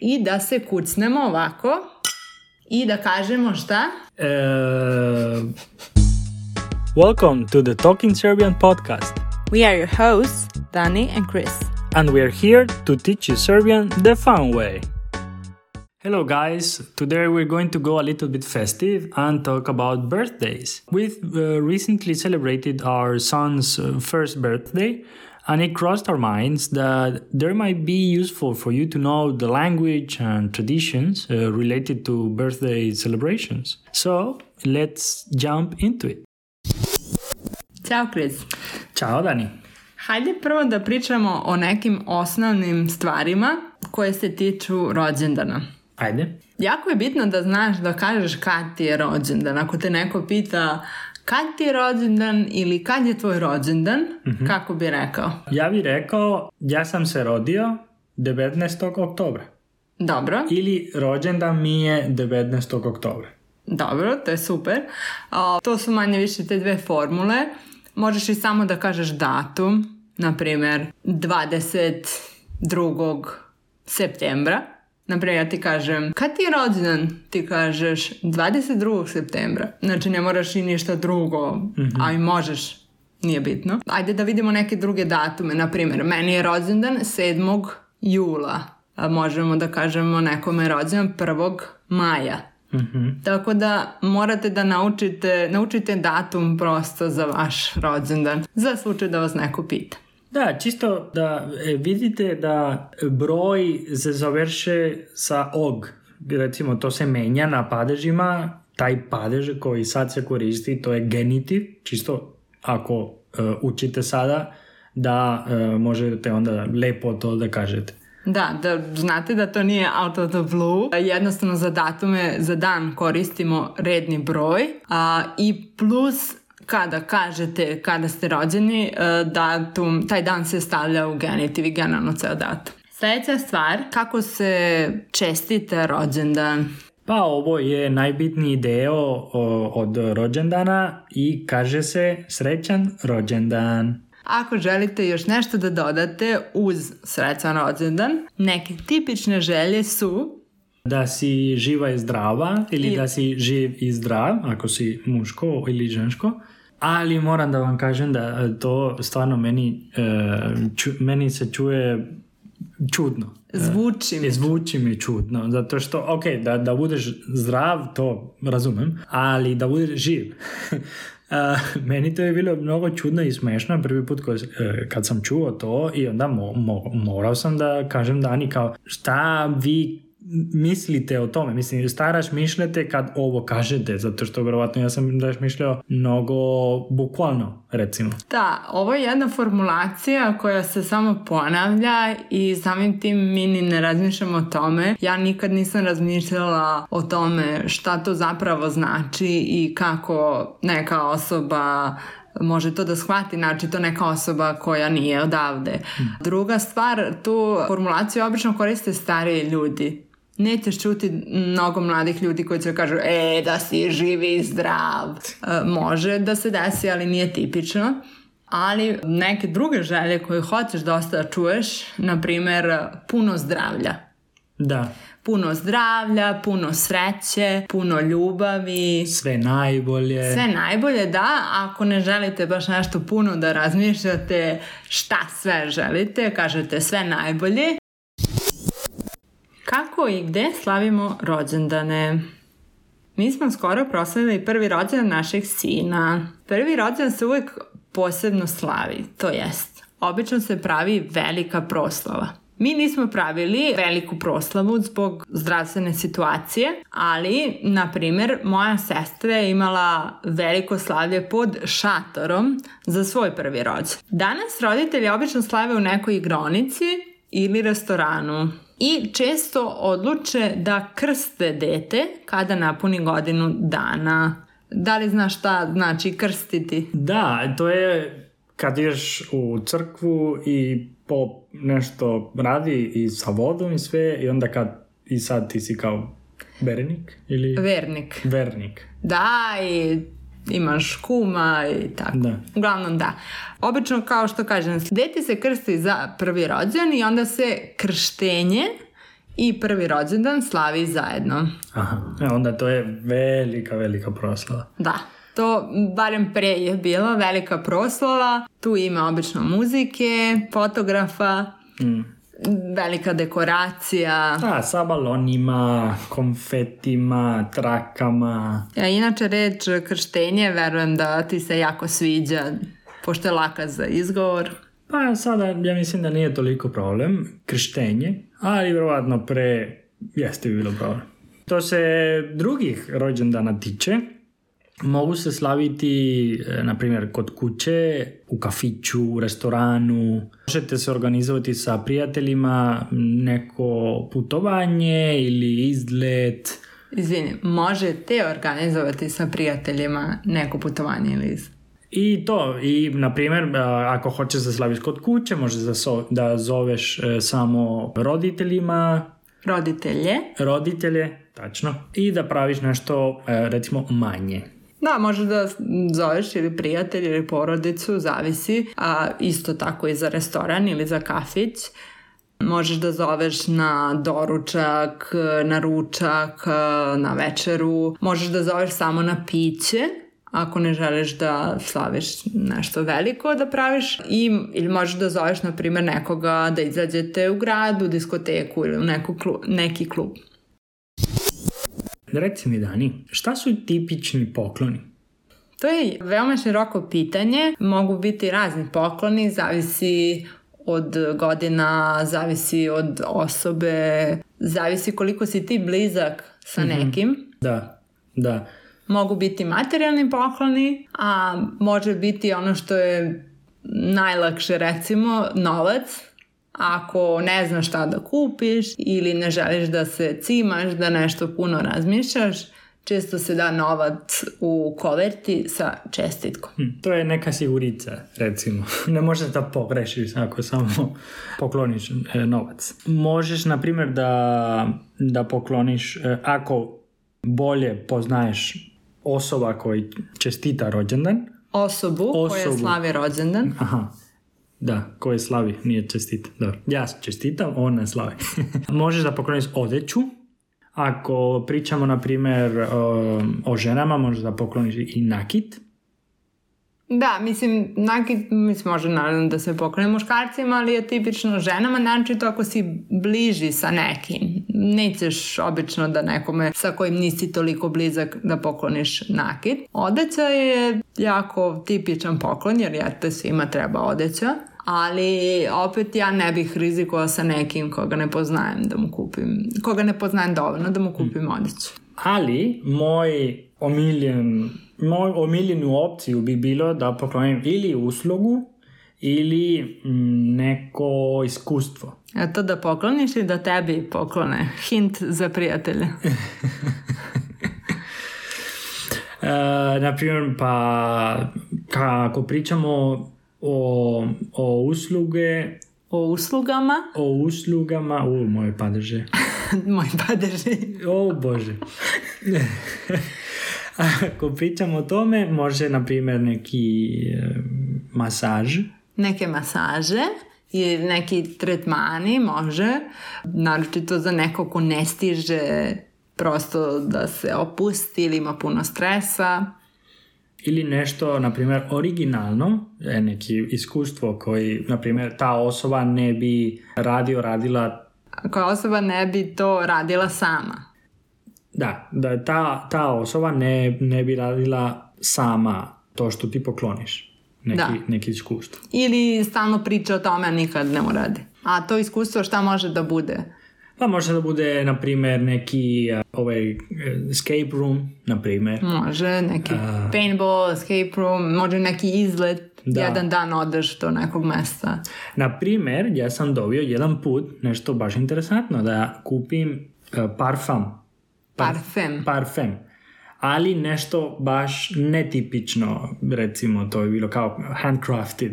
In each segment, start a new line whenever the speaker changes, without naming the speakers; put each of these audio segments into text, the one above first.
i da se kucnemo ovako i da kažemo šta?
Uh, welcome to the Talking Serbian podcast.
We are your hosts, Dani and Chris.
And we are here to teach you Serbian the fun way. Hello, guys. Today we're going to go a little bit festive and talk about birthdays. We've uh, recently celebrated our son's uh, first birthday, and it crossed our minds that there might be useful for you to know the language and traditions uh, related to birthday celebrations. So let's jump into it.
Ćao, Chris.
Ćao, Dani.
Hajde prvo da pričamo o nekim osnovnim stvarima koje se tiču rođendana.
Ajde.
Jako je bitno da znaš da kažeš kad ti je rođendan. Ako te neko pita kad ti je rođendan ili kad je tvoj rođendan, mm -hmm. kako bi rekao?
Ja bih rekao, ja sam se rodio 19. oktobra.
Dobro.
Ili rođendan mi je 19. oktobra.
Dobro, to je super. O, to su manje više te dve formule. Možeš i samo da kažeš datum, na primjer 22. septembra. Naprimjer, ja ti kažem, kad ti je rođendan? Ti kažeš 22. septembra. Znači, ne moraš i ništa drugo, mm -hmm. a i možeš. Nije bitno. Ajde da vidimo neke druge datume. Naprimjer, meni je rođendan 7. jula. A možemo da kažemo nekome je rođendan 1. maja.
Mm -hmm.
Tako da morate da naučite, naučite datum prosto za vaš rođendan. Za slučaj da vas neko pita.
Da, čisto da e, vidite da broj se završe sa og. Recimo, to se menja na padežima. Taj padež koji sad se koristi, to je genitiv. Čisto ako uh, učite sada, da uh, možete onda lepo to da kažete.
Da, da znate da to nije out of the blue. Jednostavno za datume, za dan koristimo redni broj a, i plus kada kažete kada ste rođeni, e, datum, taj dan se stavlja u genitiv i generalno ceo datum. Sljedeća stvar, kako se čestite rođendan?
Pa ovo je najbitniji deo o, od rođendana i kaže se srećan rođendan.
Ako želite još nešto da dodate uz srećan rođendan, neke tipične želje su
da si živa i zdrava ili I... da si živ i zdrav, ako si muško ili žensko. Ali moram da vam kažem da e, to stvarno meni, uh, ču, meni se čuje čudno.
Zvuči mi.
Zvuči mi čudno, zato što, ok, da, da budeš zdrav, to razumem, ali da budeš živ. Uh, meni to je bilo mnogo čudno i smešno prvi put ko, uh, kad sam čuo to i onda mo, mo, morao sam da kažem Dani kao šta vi mislite o tome, mislim staraš mišljate kad ovo kažete, zato što verovatno ja sam daš mišljao mnogo bukvalno, recimo.
Da, ovo je jedna formulacija koja se samo ponavlja i samim tim mi ni ne razmišljamo o tome. Ja nikad nisam razmišljala o tome šta to zapravo znači i kako neka osoba može to da shvati, znači to neka osoba koja nije odavde. Hmm. Druga stvar, tu formulaciju obično koriste stariji ljudi nećeš čuti mnogo mladih ljudi koji će kažu e, da si živi i zdrav. E, može da se desi, ali nije tipično. Ali neke druge želje koje hoćeš dosta da čuješ, na primer, puno zdravlja.
Da.
Puno zdravlja, puno sreće, puno ljubavi.
Sve najbolje.
Sve najbolje, da. Ako ne želite baš nešto puno da razmišljate šta sve želite, kažete sve najbolje Kako i gde slavimo rođendane? Mi smo skoro proslavili prvi rođendan našeg sina. Prvi rođendan se uvek posebno slavi, to jest, obično se pravi velika proslava. Mi nismo pravili veliku proslavu zbog zdravstvene situacije, ali, na primer, moja sestra je imala veliko slavlje pod šatorom za svoj prvi rođendan. Danas roditelji obično slave u nekoj igronici ili restoranu i često odluče da krste dete kada napuni godinu dana. Da li znaš šta znači krstiti?
Da, to je kad ideš u crkvu i po nešto radi i sa vodom i sve i onda kad i sad ti si kao vernik ili...
Vernik.
Vernik.
Da, i imaš kuma i tako.
Da.
Uglavnom da. Obično kao što kažem, dete se krsti za prvi rođen i onda se krštenje i prvi rođendan slavi zajedno.
Aha, e, onda to je velika, velika proslava.
Da, to barem pre je bila velika proslava. Tu ima obično muzike, fotografa,
Mm.
Velika dekoracija.
Da, sa balonima, konfetima, trakama.
A inače reč krštenje verujem da ti se jako sviđa, pošto je laka za izgovor.
Pa sada ja mislim da nije toliko problem, krštenje, ali vjerovatno pre jeste bi bilo problem. To se drugih rođendana tiče, mogu se slaviti, e, na primjer, kod kuće, u kafiću, u restoranu. Možete se organizovati sa prijateljima neko putovanje ili izlet.
Izvini, možete organizovati sa prijateljima neko putovanje ili iz...
I to, i na primjer, ako hoćeš da slaviš kod kuće, možeš da, so- da zoveš e, samo roditeljima,
roditelje.
roditelje, tačno, i da praviš nešto, e, recimo, manje.
Da, možeš da zoveš ili prijatelj ili porodicu, zavisi, a isto tako i za restoran ili za kafić. Možeš da zoveš na doručak, na ručak, na večeru. Možeš da zoveš samo na piće, ako ne želiš da slaviš nešto veliko da praviš i ili možeš da zoveš na primjer nekoga da izađete u grad, u diskoteku ili u neku klu- neki klub.
Reci mi, Dani, šta su tipični pokloni?
To je veoma široko pitanje. Mogu biti razni pokloni, zavisi od godina, zavisi od osobe, zavisi koliko si ti blizak sa nekim.
Da, da.
Mogu biti materijalni pokloni, a može biti ono što je najlakše recimo novac. Ako ne znaš šta da kupiš ili ne želiš da se cimaš, da nešto puno razmišljaš, često se da novac u koverti sa čestitkom.
Hm, To je neka sigurica, recimo. Ne možeš da pogrešiš ako samo pokloniš e, novac. Možeš, na primjer, da, da pokloniš, e, ako bolje poznaješ osoba koji čestita rođendan,
Osobu, koja
Osobu.
slavi rođendan.
Aha, da, koje slavi, nije čestita. Da. Ja čestitam, on ne slavi. Možeš da pokloniš odeću. Ako pričamo, na primjer, o, o ženama, možeš da pokloniš i nakit.
Da, mislim, nakit, mislim, može naravno da se poklone muškarcima, ali je tipično ženama, naročito ako si bliži sa nekim. Nećeš obično da nekome sa kojim nisi toliko blizak da pokloniš nakit. Odeća je jako tipičan poklon, jer jete svima treba odeća. Ali opet ja ne bih rizikovao sa nekim koga ne poznajem da mu kupim, koga ne poznajem dovoljno da mu kupim odeću.
Ali moj omiljen, moj omiljenu opciju bi bilo da poklonim ili uslugu ili mm, neko iskustvo.
A to da pokloniš ili da tebi poklone? Hint za prijatelje.
E, na primjer, pa kako pričamo o, o usluge,
O uslugama,
o uslugama, u moje padeže.
moj padeži.
O Bože. Ako pričamo o tome, može na primjer neki e, masaž.
Neke masaže i neki tretmani može, naročito za neko ko ne stiže prosto da se opusti ili ima puno stresa.
Ili nešto, na primjer, originalno, e, neki iskustvo koji, na primjer, ta osoba ne bi radio, radila
Koja osoba ne bi to radila sama.
Da, da ta, ta osoba ne, ne bi radila sama to što ti pokloniš. Neki,
Da.
neki iskustvo.
Ili stalno priča o tome, a nikad ne uradi. A to iskustvo šta može da bude?
Pa može da bude, na primjer, neki ovaj, escape room, na primjer.
Može neki paintball, escape room, može neki izlet,
Da.
jedan dan odeš do nekog mesta.
Na primjer, ja sam dobio jedan put nešto baš interesantno, da kupim uh, parfum.
Parfem.
Parfem. Ali nešto baš netipično, recimo, to je bilo kao handcrafted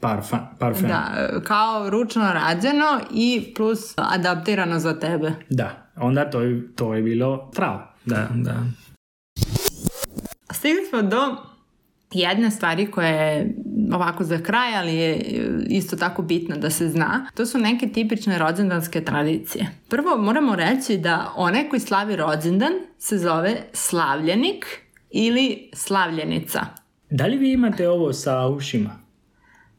parfum. parfem.
Da, kao ručno rađeno i plus adaptirano za tebe.
Da, onda to je, to je bilo pravo. Da, da.
Stigli smo do Jedna stvari koja je ovako za kraj, ali je isto tako bitna da se zna, to su neke tipične rođendanske tradicije. Prvo moramo reći da onaj koji slavi rođendan se zove slavljenik ili slavljenica.
Da li vi imate ovo sa ušima?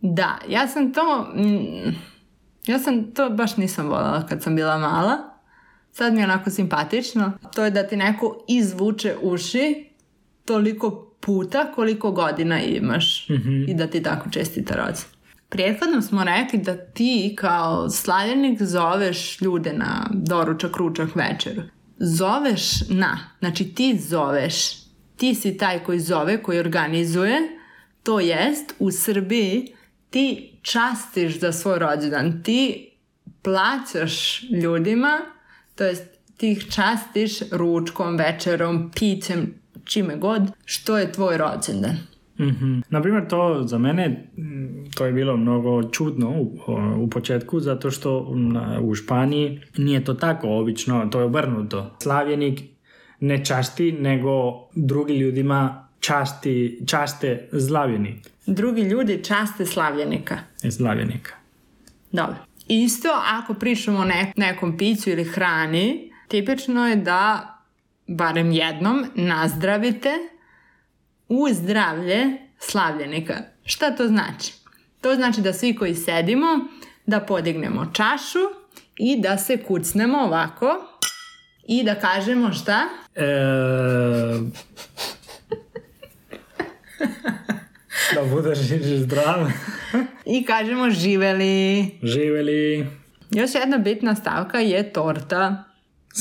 Da, ja sam to... Mm, ja sam to baš nisam voljela kad sam bila mala. Sad mi je onako simpatično. To je da ti neko izvuče uši toliko puta koliko godina imaš i da ti tako čestita rođendan. Prethodno smo rekli da ti kao slavljenik zoveš ljude na doručak, ručak, večeru. Zoveš na, znači ti zoveš, ti si taj koji zove, koji organizuje, to jest u Srbiji ti častiš za svoj rođendan, ti plaćaš ljudima, to jest ti ih častiš ručkom, večerom, pićem, čime god, što je tvoj rođendan.
mm Naprimjer, to za mene to je bilo mnogo čudno u, u početku zato što u Španiji nije to tako obično, to je obrnuto. Slavljenik ne časti, nego drugi ljudima časti, časte zlavljenik.
Drugi ljudi časte slavljenika.
Slavljenika.
Dobro. Isto ako pričamo o ne, nekom piću ili hrani, tipično je da barem jednom nazdravite u zdravlje slavljenika. Šta to znači? To znači da svi koji sedimo, da podignemo čašu i da se kucnemo ovako i da kažemo šta?
E... da budeš zdrav.
I kažemo živeli.
Živeli.
Još jedna bitna stavka je torta.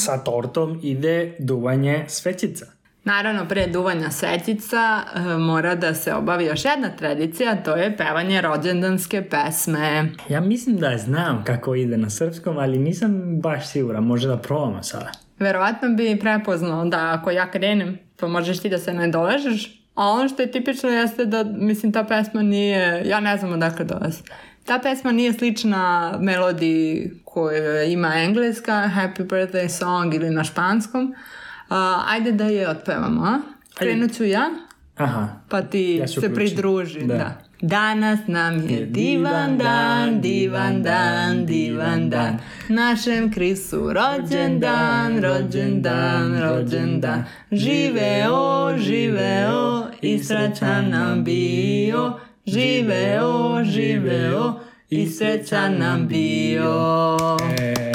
Sa tortom ide duvanje svećica.
Naravno, pre duvanja svećica e, mora da se obavi još jedna tradicija, to je pevanje rođendanske pesme.
Ja mislim da znam kako ide na srpskom, ali nisam baš siguran, može da probamo sada.
Verovatno bi prepoznao da ako ja krenem, to možeš ti da se ne doležeš, a ono što je tipično jeste da, mislim, ta pesma nije, ja ne znam odakle dolazi. Ta pesma nije slična melodiji koju ima engleska, Happy Birthday Song ili na španskom. Uh, ajde da je otpevamo, a? Krenut ću ja,
Aha.
pa ti
Ja
se pridruži.
Da.
Da. Danas nam je divan dan, divan dan, divan dan. Našem Krisu rođendan, rođendan, rođendan. Živeo, živeo i srećan nam bio. Živeo, živeo i srećan nam bio.
E,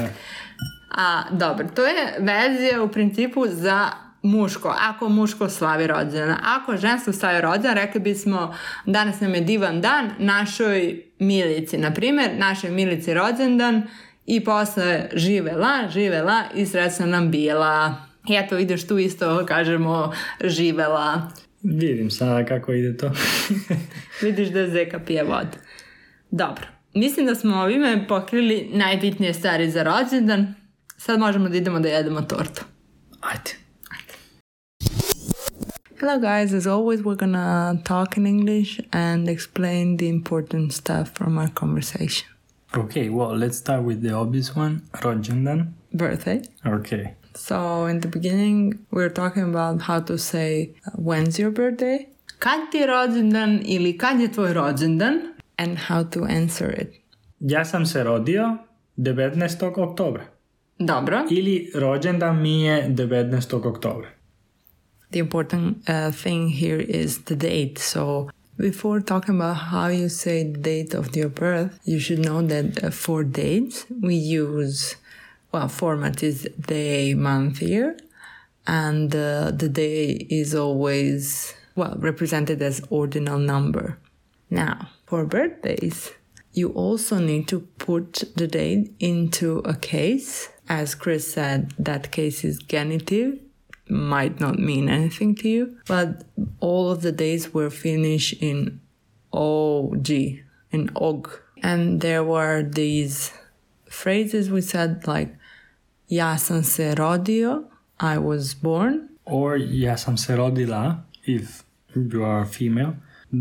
A, dobro, to je verzija u principu za muško, ako muško slavi rođendan. Ako žensko slavi rođendan, rekli bismo danas nam je divan dan našoj milici. Na primjer, našoj milici rođendan i posle živela, živela i srećna nam bila. I eto vidiš tu isto kažemo živela.
Vidim sada kako ide to.
Vidiš da Zeka pije vodu. Dobro. Mislim da smo ovime pokrili najbitnije stvari za rođendan. Sad možemo da idemo da jedemo tortu.
Ajde.
Hello, guys. As always, we're gonna talk in English and explain the important stuff from our conversation.
Okay, well, let's start with the obvious one, rođendan.
Birthday.
Okay.
So, in the beginning, we're talking about how to say uh, when's your birthday, kad ti je rođendan ili kad je tvoj rođendan, and how to answer it.
Ja sam se rodio 19. oktobra.
Dobro.
Ili rođendan mi je 19. oktobra.
The important uh, thing here is the date. So, before talking about how you say the date of your birth, you should know that uh, for dates we use, well, format is day, month, year, and uh, the day is always, well, represented as ordinal number. Now, for birthdays, you also need to put the date into a case. As Chris said, that case is genitive, might not mean anything to you, but all of the days were finished in OG, in OG. And there were these phrases we said like, Ja sam se rodio, I was born.
Or ja sam se rodila, if you are female.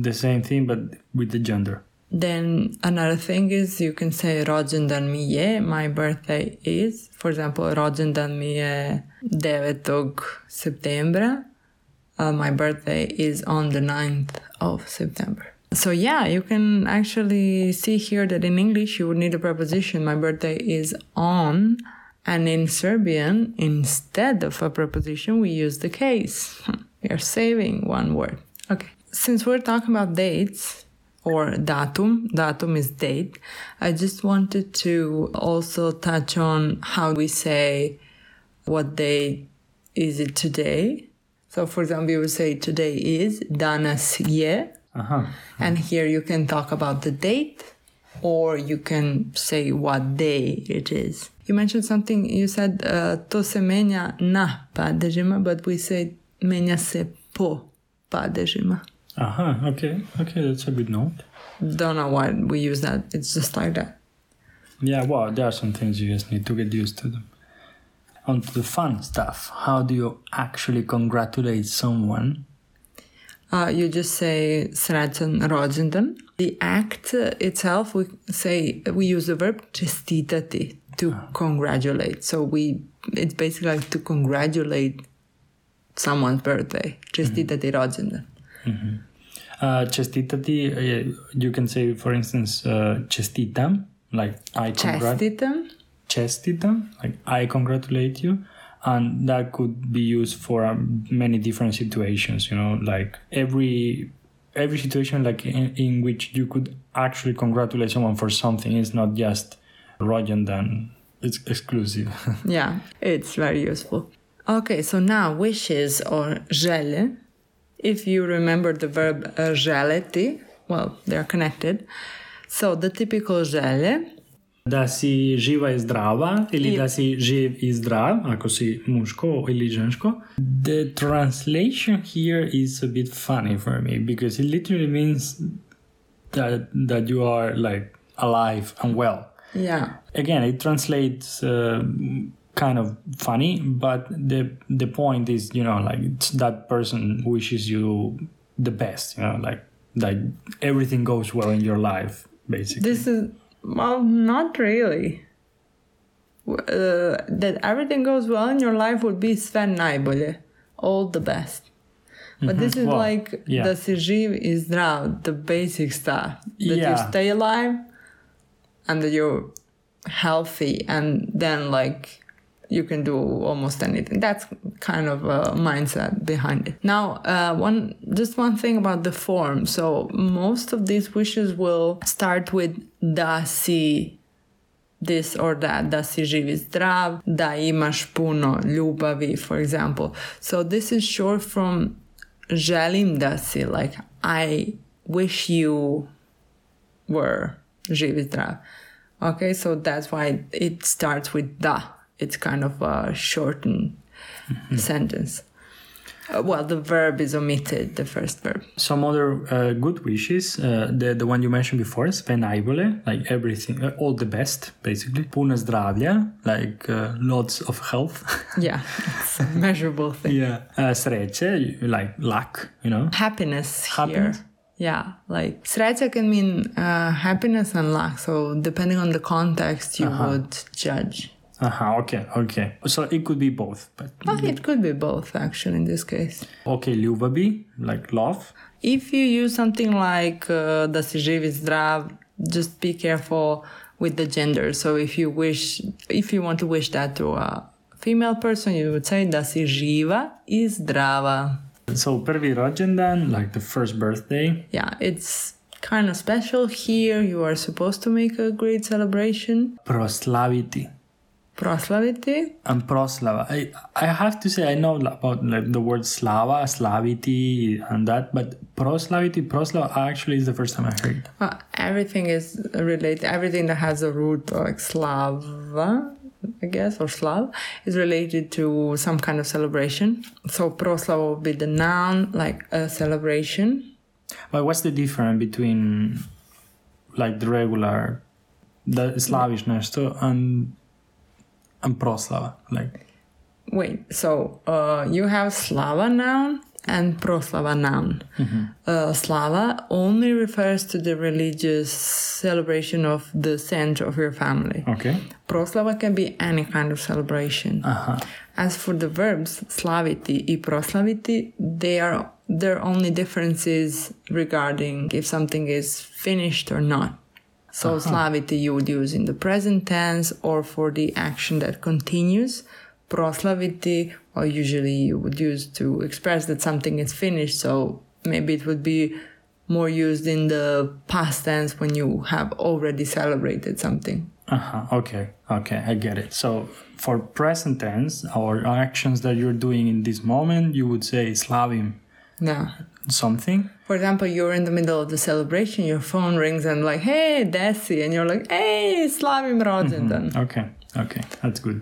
The same thing, but with the gender.
Then another thing is you can say rođendan mi je, my birthday is. For example, rođendan mi je 9. septembra. Uh, my birthday is on the 9th of September. So yeah, you can actually see here that in English you would need a preposition. My birthday is on, and in Serbian, instead of a preposition, we use the case. We are saving one word. Okay. Since we're talking about dates or datum, datum is date, I just wanted to also touch on how we say what day is it today. So, for example, you would say today is danas je,
Uh-huh.
and here you can talk about the date or you can say what day it is. You mentioned something, you said uh, to se menja na padežima, but we say menja se po padežima.
Uh-huh. Okay. Okay, that's a good note.
Don't know why we use that. It's just like that.
Yeah, well, there are some things you just need to get used to them. On to the fun stuff. How do you actually congratulate someone?
Uh, you just say srećan rođendan. The act itself, we say we use the verb čestitati to congratulate. So we, it's basically like to congratulate someone's birthday. Čestitati rođendan.
Uh, čestitati, uh, you can say, for instance, uh, čestitam, like I congratulate.
Čestitam.
Čestitam, like I congratulate you. And that could be used for um, many different situations, you know, like every every situation like in, in which you could actually congratulate someone for something is not just rođendan it's exclusive
Yeah, it's very useful. Okay, so now wishes or želje. If you remember the verb uh, well, they're connected. So the typical želje
da si živa i zdrava ili
I-
da si živ i zdrav ako si muško ili žensko the translation here is a bit funny for me because it literally means that that you are like alive and well
Yeah.
again it translates uh, kind of funny but the the point is you know like it's that person wishes you the best you know like that everything goes well in your life basically
This is, well, not really. Uh, that everything goes well in your life would be sve najbolje. All the best. But this is
Well,
like
yeah.
da si živ i zdrav, the basic stuff. That you stay alive and that you're healthy and then like you can do almost anything. That's kind of a mindset behind it. Now, uh, one just one thing about the form. So most of these wishes will start with da si this or that, da si živ i zdrav, da imaš puno ljubavi, for example. So this is short from želim da si, like I wish you were živ i zdrav. Okay, so that's why it starts with da. It's kind of a shortened sentence. Uh, well, the verb is omitted, the first verb.
some other uh, good wishes uh, the the one you mentioned before sve najbolje like everything uh, all the best basically Puna zdravlja like uh, lots of health
Yeah, it's a measurable thing.
yeah uh, sreće like luck you know
Happiness,
Happiness?
here. Yeah, like sreća can mean uh, happiness and luck. So depending on the context, you would judge.
uh-huh okay okay so it could be both but
it could be both, actually, in this case.
okay ljubavi like love
If you use something like uh, da si živ i zdrav, just be careful with the gender. So if you wish, if you want to wish that to a female person, you would say da si živa i zdrava.
So prvi rođendan like the first birthday
Yeah, it's kind of special here. You are supposed to make a great celebration.
proslaviti
Proslaviti.
and proslava. I, I have to say I know about like the word slava, slaviti, and that, but proslaviti, proslava actually is the first time I heard.
Uh, everything is related. Everything that has a root like slava, I guess, or slav, is related to some kind of celebration. So proslava would be the noun, like a celebration.
But what's the difference between like the regular, the Slavish nešto and and proslava? Like
Wait, so uh, you have slava noun and proslava noun. Uh, slava only refers to the religious celebration of the center of your family.
Okay.
Proslava can be any kind of celebration.
Uh-huh.
As for the verbs slaviti i proslaviti, they are their only differences regarding if something is finished or not. So slaviti you would use in the present tense or for the action that continues. Proslaviti, or usually you would use to express that something is finished. So maybe it would be more used in the past tense when you have already celebrated something.
Uh-huh. Okay. Okay, I get it. So for present tense or actions that you're doing in this moment, you would say slavim
Yeah.
something.
For example, you're in the middle of the celebration, your phone rings and like, hey, Desi, and you're like, hey, Slavim rođendan.
Okay. Okay. That's good.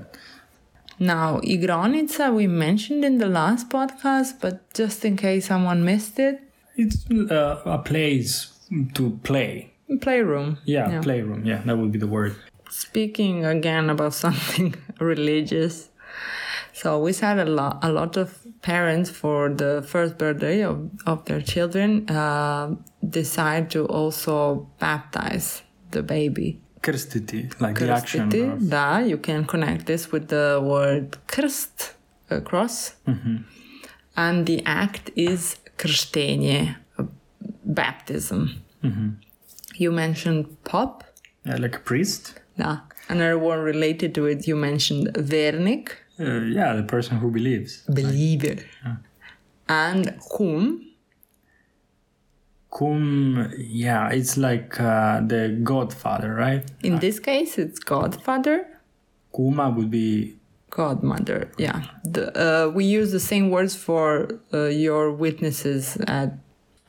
Now, igronica we mentioned in the last podcast, but just in case someone missed it,
It's uh, a place to play.
playroom.
Yeah, playroom. Yeah, that would be the word.
Speaking again about something religious. So we said a lot, a lot of parents for the first birthday of, of their children uh, decide to also baptize the baby.
Krstiti, like the action.
Krstiti,
Of,
da, you can connect this with the word krst, uh, cross. And the act is krštenje, baptism. You mentioned pop.
yeah, like a priest.
Da. Another one related to it, you mentioned vernik,
Uh, yeah, the person who believes.
believer. And kum,
Kum, yeah, it's like uh, the godfather, right?
in this case, it's godfather,
Kuma would be
godmother. Yeah. The, uh, we use the same words for uh, your witnesses at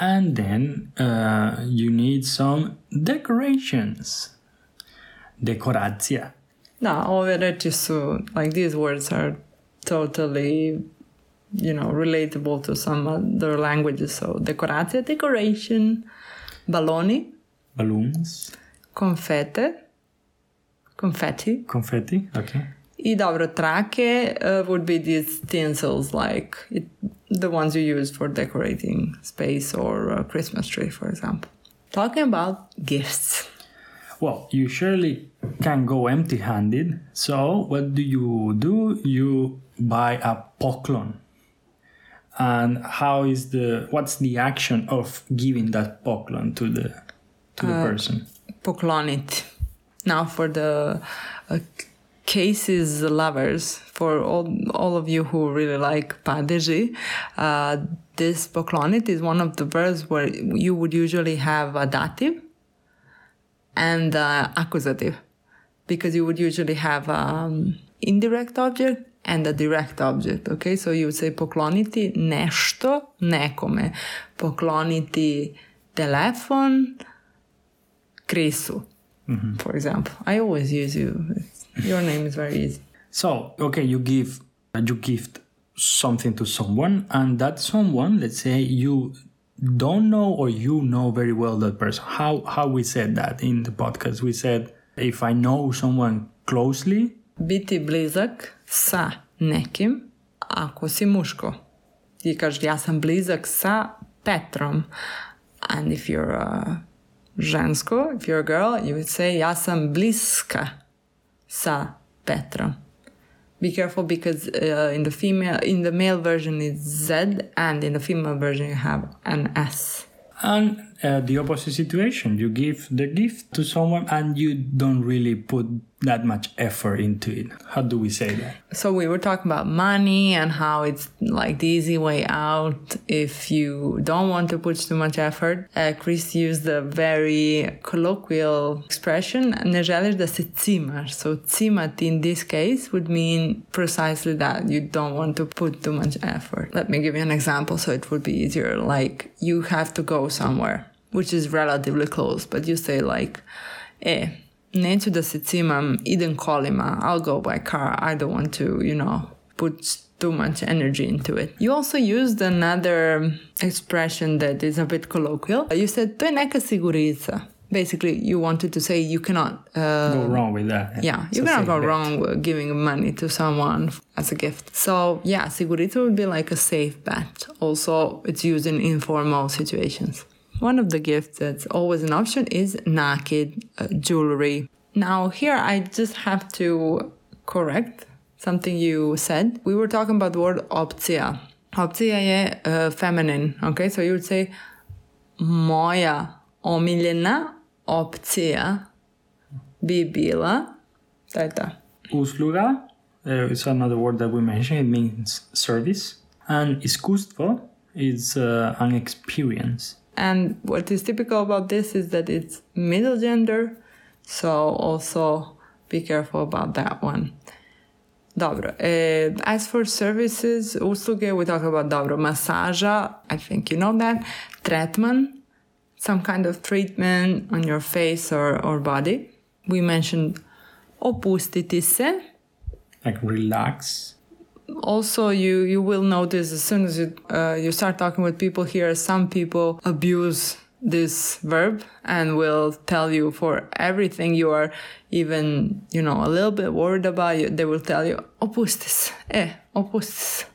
And then uh, you need some decorations. Dekoracija.
Da, ove reči su, like these words are totally, you know, relatable to some other languages. So, dekoracija, decoration, baloni,
Balloons.
konfete, confetti.
Confetti. Okay.
I dobro, trake uh, would be these tinsels, like it, the ones you use for decorating space or a Christmas tree, for example. Talking about gifts.
Well, you surely can go empty handed. So, what do you do? You buy a poklon. And how is the what's the action of giving that poklon to the to the person?
poklonit. Now for the uh, cases lovers, for all all of you who really like padeži, uh, this poklonit is one of the verbs where you would usually have a dative and uh, accusative, because you would usually have um, indirect object and a direct object. Okay, so you would say pokloniti nešto nekome, pokloniti telefon Krisu, mhm. for example. I always use you. Your name is very easy.
So, okay, you give you gift something to someone, and that someone, let's say you don't know or you know very well that person. How how we said that in the podcast? We said if I know someone closely,
Biti blizak sa nekim ako si muško. Ti kažeš ja sam blizak sa Petrom. And if you're a žensko, if you're a girl, you would say ja sam bliska sa Petrom. Be careful because uh, in the female, in the male version it's Z, and in the female version you have an S.
uh, the opposite situation, you give the gift to someone and you don't really put that much effort into it. How do we say that?
So we were talking about money and how it's like the easy way out if you don't want to put too much effort. Uh, Chris used a very colloquial expression. So cimat in this case would mean precisely that. You don't want to put too much effort. Let me give you an example so it would be easier. Like you have to go somewhere, which is relatively close, but you say like, eh, neću da se cimam, idem kolima, I'll go by car, I don't want to, you know, put too much energy into it. You also used another expression that is a bit colloquial. You said, to je neka sigurica. basically you wanted to say you cannot uh,
Go wrong with that.
yeah,
It's
you
a
cannot go
bet.
wrong with giving money to someone as a gift. So yeah, Sigurito would be like a safe bet. Also, it's used in informal situations. One of the gifts that's always an option is nakit uh, jewelry. Now here I just have to correct something you said. We were talking about the word opcija. Opcija je uh, feminine, okay? So you would say moja omiljena opcija bi bila ta je ta.
Usluga uh, is another word that we mentioned. It means service. And iskustvo is uh, an experience.
And what is typical about this is that it's middle gender, so also be careful about that one. Dobro. eh, as for services, usluge, we talk about dobro. Masaža, I think you know that. Tretman, some kind of treatment on your face or, or body. We mentioned opustiti se.
Like relax.
Also you you will notice as soon as you uh, you start talking with people here some people abuse this verb and will tell you for everything you are even you know a little bit worried about you they will tell you opustis eh opustis.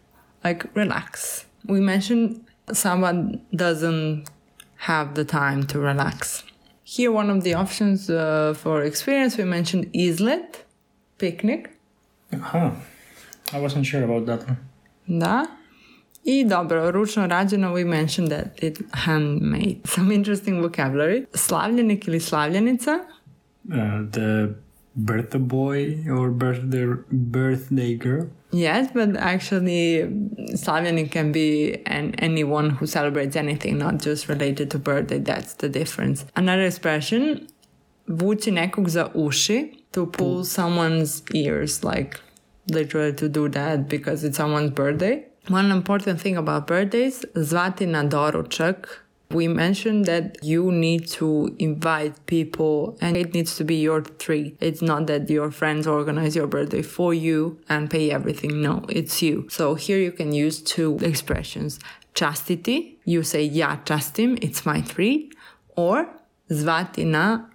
Like relax. We mentioned someone doesn't have the time to relax. Here one of the options uh, for experience we mentioned izlet picnic.
Huh. I wasn't sure about that one.
Da. I dobro, ručno rađeno, we mentioned that it handmade. Some interesting vocabulary. Slavljenik ili slavljenica.
Uh, the birthday boy or birthday birthday girl.
Yes, but actually slavljenik can be an, anyone who celebrates anything, not just related to birthday. That's the difference. Another expression, vući nekog za uši, to pull someone's ears, like literally to do that because it's someone's birthday. One important thing about birthdays, zvati na doručak. We mentioned that you need to invite people and it needs to be your treat. It's not that your friends organize your birthday for you and pay everything. No, it's you. So here you can use two expressions. Častiti, you say ja častim, it's my treat. Or zvati na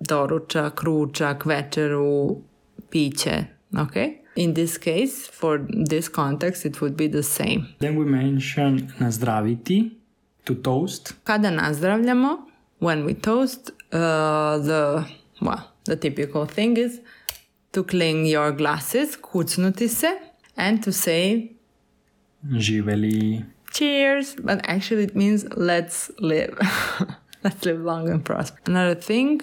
doručak, ručak, večeru, piće. Okay? In this case, for this context, it would be the same.
Then we mention nazdraviti, to toast.
Kada nazdravljamo, when we toast, uh, the well, the typical thing is to clean your glasses, kucnuti se, and to say
Živeli.
cheers, but actually it means let's live. let's live long and prosper. Another thing,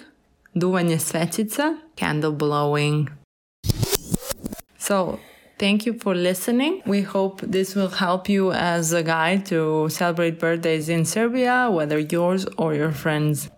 duvanje svećica, candle blowing. So, thank you for listening. We hope this will help you as a guide to celebrate birthdays in Serbia, whether yours or your friends.